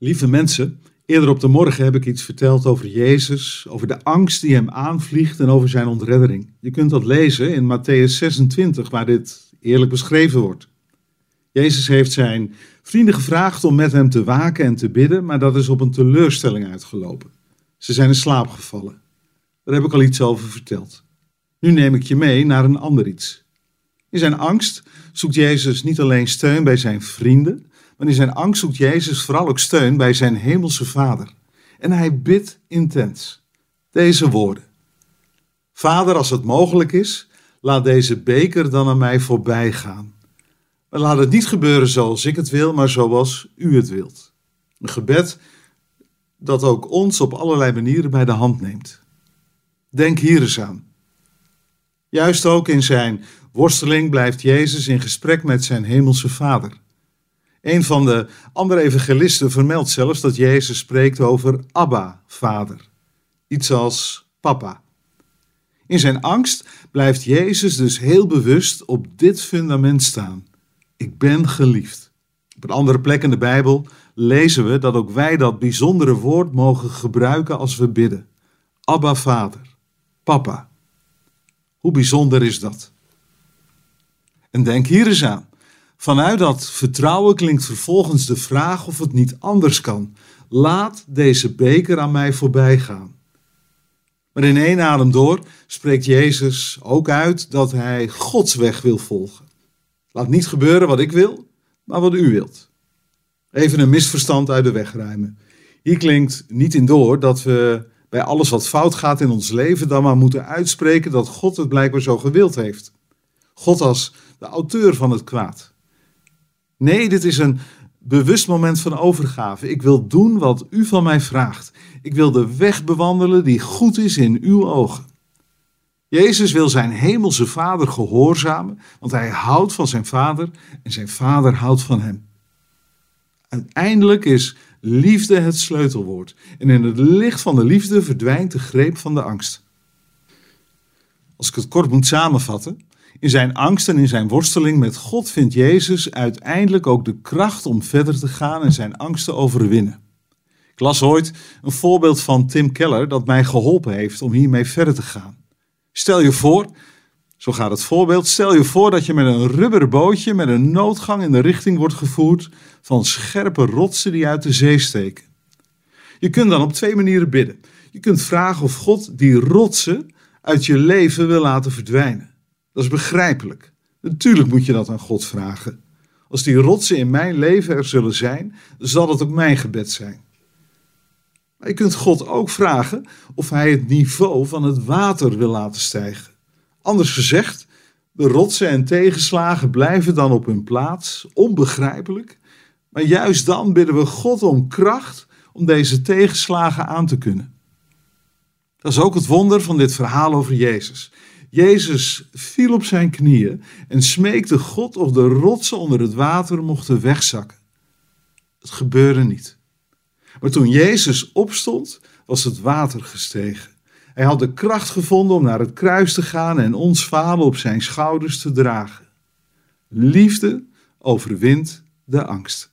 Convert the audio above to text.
Lieve mensen, eerder op de morgen heb ik iets verteld over Jezus, over de angst die hem aanvliegt en over zijn ontreddering. Je kunt dat lezen in Matthäus 26, waar dit eerlijk beschreven wordt. Jezus heeft zijn vrienden gevraagd om met hem te waken en te bidden, maar dat is op een teleurstelling uitgelopen. Ze zijn in slaap gevallen. Daar heb ik al iets over verteld. Nu neem ik je mee naar een ander iets. In zijn angst zoekt Jezus niet alleen steun bij zijn vrienden, maar in zijn angst zoekt Jezus vooral ook steun bij zijn hemelse Vader. En hij bidt intens. Deze woorden. Vader, als het mogelijk is, laat deze beker dan aan mij voorbij gaan. Maar laat het niet gebeuren zoals ik het wil, maar zoals u het wilt. Een gebed dat ook ons op allerlei manieren bij de hand neemt. Denk hier eens aan. Juist ook in zijn worsteling blijft Jezus in gesprek met zijn hemelse Vader. Een van de andere evangelisten vermeldt zelfs dat Jezus spreekt over Abba, Vader. Iets als papa. In zijn angst blijft Jezus dus heel bewust op dit fundament staan. Ik ben geliefd. Op een andere plek in de Bijbel lezen we dat ook wij dat bijzondere woord mogen gebruiken als we bidden. Abba, Vader. Papa. Hoe bijzonder is dat? En denk hier eens aan. Vanuit dat vertrouwen klinkt vervolgens de vraag of het niet anders kan. Laat deze beker aan mij voorbij gaan. Maar in één adem door spreekt Jezus ook uit dat hij Gods weg wil volgen. Laat niet gebeuren wat ik wil, maar wat u wilt. Even een misverstand uit de weg ruimen. Hier klinkt niet in door dat we bij alles wat fout gaat in ons leven dan maar moeten uitspreken dat God het blijkbaar zo gewild heeft. God als de auteur van het kwaad. Nee, dit is een bewust moment van overgave. Ik wil doen wat u van mij vraagt. Ik wil de weg bewandelen die goed is in uw ogen. Jezus wil zijn hemelse vader gehoorzamen, want hij houdt van zijn vader en zijn vader houdt van hem. Uiteindelijk is liefde het sleutelwoord en in het licht van de liefde verdwijnt de greep van de angst. Als ik het kort moet samenvatten, in zijn angst en in zijn worsteling met God vindt Jezus uiteindelijk ook de kracht om verder te gaan en zijn angst te overwinnen. Ik las ooit een voorbeeld van Tim Keller dat mij geholpen heeft om hiermee verder te gaan. Stel je voor, zo gaat het voorbeeld, stel je voor dat je met een rubberen bootje met een noodgang in de richting wordt gevoerd van scherpe rotsen die uit de zee steken. Je kunt dan op twee manieren bidden. Je kunt vragen of God die rotsen uit je leven wil laten verdwijnen. Dat is begrijpelijk. Natuurlijk moet je dat aan God vragen. Als die rotsen in mijn leven er zullen zijn, zal dat ook mijn gebed zijn. Maar je kunt God ook vragen of hij het niveau van het water wil laten stijgen. Anders gezegd, de rotsen en tegenslagen blijven dan op hun plaats, onbegrijpelijk. Maar juist dan bidden we God om kracht om deze tegenslagen aan te kunnen. Dat is ook het wonder van dit verhaal over Jezus. Jezus viel op zijn knieën en smeekte God of de rotsen onder het water mochten wegzakken. Het gebeurde niet. Maar toen Jezus opstond, was het water gestegen. Hij had de kracht gevonden om naar het kruis te gaan en ons vader op zijn schouders te dragen. Liefde overwint de angst.